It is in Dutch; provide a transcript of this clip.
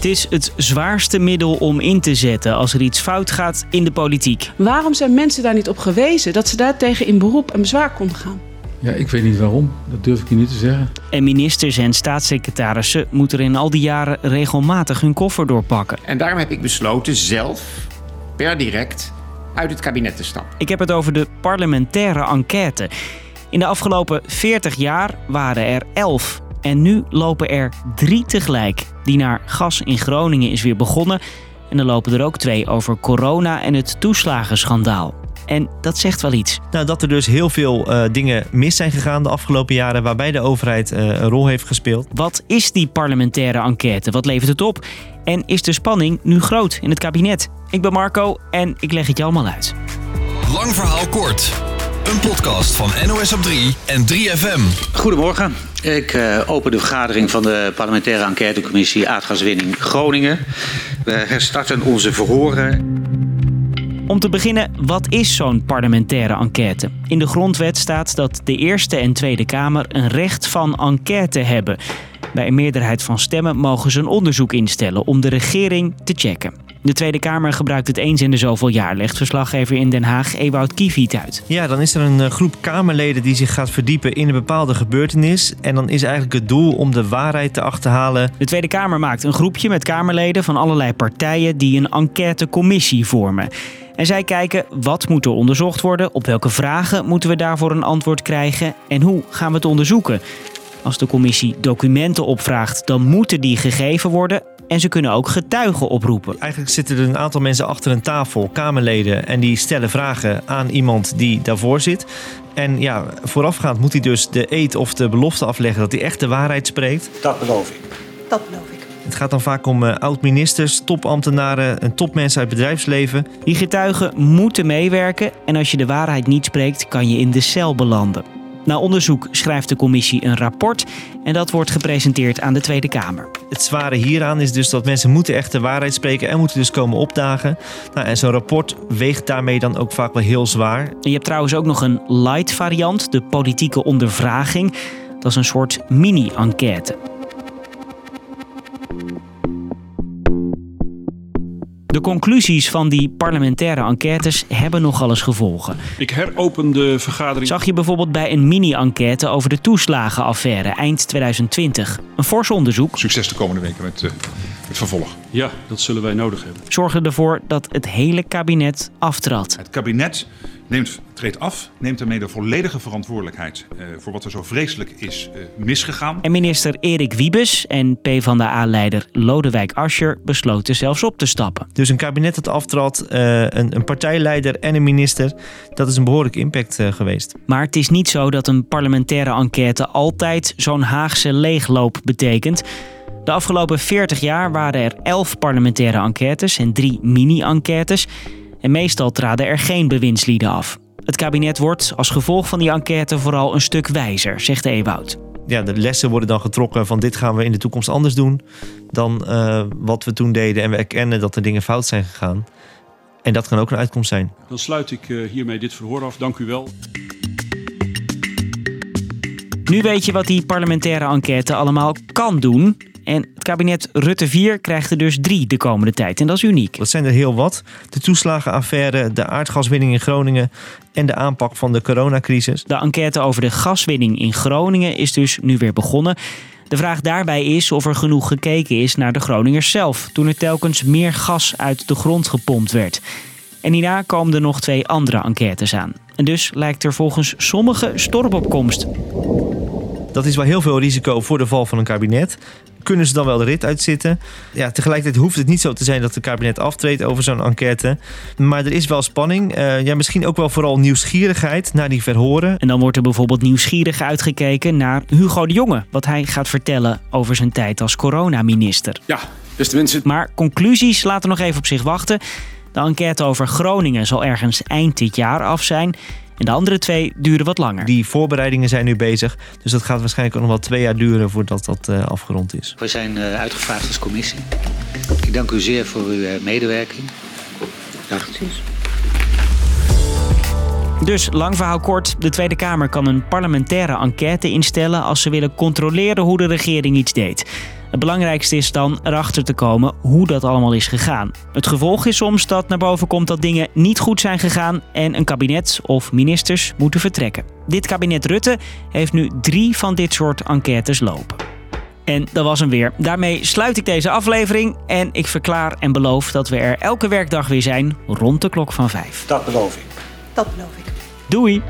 Het is het zwaarste middel om in te zetten als er iets fout gaat in de politiek. Waarom zijn mensen daar niet op gewezen dat ze daar tegen in beroep en bezwaar konden gaan? Ja, ik weet niet waarom. Dat durf ik je niet te zeggen. En ministers en staatssecretarissen moeten er in al die jaren regelmatig hun koffer doorpakken. En daarom heb ik besloten zelf, per direct, uit het kabinet te stappen. Ik heb het over de parlementaire enquête. In de afgelopen 40 jaar waren er 11. En nu lopen er drie tegelijk. Die naar gas in Groningen is weer begonnen. En er lopen er ook twee over corona en het toeslagenschandaal. En dat zegt wel iets. Nou, dat er dus heel veel uh, dingen mis zijn gegaan de afgelopen jaren, waarbij de overheid uh, een rol heeft gespeeld. Wat is die parlementaire enquête? Wat levert het op? En is de spanning nu groot in het kabinet? Ik ben Marco en ik leg het je allemaal uit. Lang verhaal kort. Een podcast van NOS op 3 en 3FM. Goedemorgen. Ik uh, open de vergadering van de parlementaire enquêtecommissie aardgaswinning Groningen. We herstarten onze verhoren. Om te beginnen, wat is zo'n parlementaire enquête? In de grondwet staat dat de Eerste en Tweede Kamer een recht van enquête hebben. Bij een meerderheid van stemmen mogen ze een onderzoek instellen om de regering te checken. De Tweede Kamer gebruikt het eens in de zoveel jaar, legt verslaggever in Den Haag Ewout Kieviet uit. Ja, dan is er een eh, groep Kamerleden die zich gaat verdiepen in een bepaalde gebeurtenis. En dan is eigenlijk het doel om de waarheid te achterhalen. De Tweede Kamer maakt een groepje met Kamerleden van allerlei partijen die een enquêtecommissie vormen. En zij kijken wat moet er onderzocht worden, op welke vragen moeten we daarvoor een antwoord krijgen en hoe gaan we het onderzoeken. Als de commissie documenten opvraagt, dan moeten die gegeven worden en ze kunnen ook getuigen oproepen. Eigenlijk zitten er een aantal mensen achter een tafel, Kamerleden, en die stellen vragen aan iemand die daarvoor zit. En ja, voorafgaand moet hij dus de eed of de belofte afleggen dat hij echt de waarheid spreekt. Dat beloof ik. Dat beloof ik. Het gaat dan vaak om uh, oud-ministers, topambtenaren en topmensen uit het bedrijfsleven. Die getuigen moeten meewerken en als je de waarheid niet spreekt, kan je in de cel belanden. Na onderzoek schrijft de commissie een rapport en dat wordt gepresenteerd aan de Tweede Kamer. Het zware hieraan is dus dat mensen moeten echt de waarheid spreken en moeten dus komen opdagen. Nou, en zo'n rapport weegt daarmee dan ook vaak wel heel zwaar. En je hebt trouwens ook nog een light variant, de politieke ondervraging. Dat is een soort mini-enquête. De conclusies van die parlementaire enquêtes hebben nogal eens gevolgen. Ik heropen de vergadering. Zag je bijvoorbeeld bij een mini-enquête over de toeslagenaffaire eind 2020. Een fors onderzoek. Succes de komende weken met uh, het vervolg. Ja, dat zullen wij nodig hebben. Zorgde ervoor dat het hele kabinet aftrad. Het kabinet neemt, treedt af, neemt daarmee de volledige verantwoordelijkheid uh, voor wat er zo vreselijk is uh, misgegaan. En minister Erik Wiebes en PvdA-leider Lodewijk Asscher besloten zelfs op te stappen. Dus een kabinet dat aftrad, uh, een, een, partijleider en een minister, dat is een behoorlijke impact geweest. Maar het is niet zo dat een parlementaire enquête altijd zo'n Haagse leegloop betekent. De afgelopen 40 jaar waren er 11 parlementaire enquêtes en drie mini-enquêtes. En meestal traden er geen bewindslieden af. Het kabinet wordt als gevolg van die enquête vooral een stuk wijzer, zegt Ewoud. Ja, de lessen worden dan getrokken van dit gaan we in de toekomst anders doen dan uh, wat we toen deden. En we erkennen dat er dingen fout zijn gegaan. En dat kan ook een uitkomst zijn. Dan sluit ik uh, hiermee dit verhoor af. Dank u wel. Nu weet je wat die parlementaire enquête allemaal kan doen. En het kabinet Rutte 4 krijgt er dus drie de komende tijd. En dat is uniek. Dat zijn er heel wat. De toeslagenaffaire, de aardgaswinning in Groningen en de aanpak van de coronacrisis. De enquête over de gaswinning in Groningen is dus nu weer begonnen. De vraag daarbij is of er genoeg gekeken is naar de Groningers zelf, toen er telkens meer gas uit de grond gepompt werd. En hierna komen er nog twee andere enquêtes aan. En dus lijkt er volgens sommigen stormopkomst. Dat is wel heel veel risico voor de val van een kabinet kunnen ze dan wel de rit uitzitten. Ja, tegelijkertijd hoeft het niet zo te zijn dat het kabinet aftreedt over zo'n enquête. Maar er is wel spanning. Uh, ja, misschien ook wel vooral nieuwsgierigheid naar die verhoren. En dan wordt er bijvoorbeeld nieuwsgierig uitgekeken naar Hugo de Jonge. Wat hij gaat vertellen over zijn tijd als coronaminister. Ja, dus tenminste... Maar conclusies laten nog even op zich wachten. De enquête over Groningen zal ergens eind dit jaar af zijn. En de andere twee duren wat langer. Die voorbereidingen zijn nu bezig. Dus dat gaat waarschijnlijk ook nog wel twee jaar duren voordat dat uh, afgerond is. We zijn uh, uitgevraagd als commissie. Ik dank u zeer voor uw uh, medewerking. Dag. Dus lang verhaal kort, de Tweede Kamer kan een parlementaire enquête instellen als ze willen controleren hoe de regering iets deed. Het belangrijkste is dan erachter te komen hoe dat allemaal is gegaan. Het gevolg is soms dat naar boven komt dat dingen niet goed zijn gegaan en een kabinet of ministers moeten vertrekken. Dit kabinet Rutte heeft nu drie van dit soort enquêtes lopen. En dat was hem weer. Daarmee sluit ik deze aflevering en ik verklaar en beloof dat we er elke werkdag weer zijn rond de klok van vijf. Dat beloof ik. Dat beloof ik. Doei!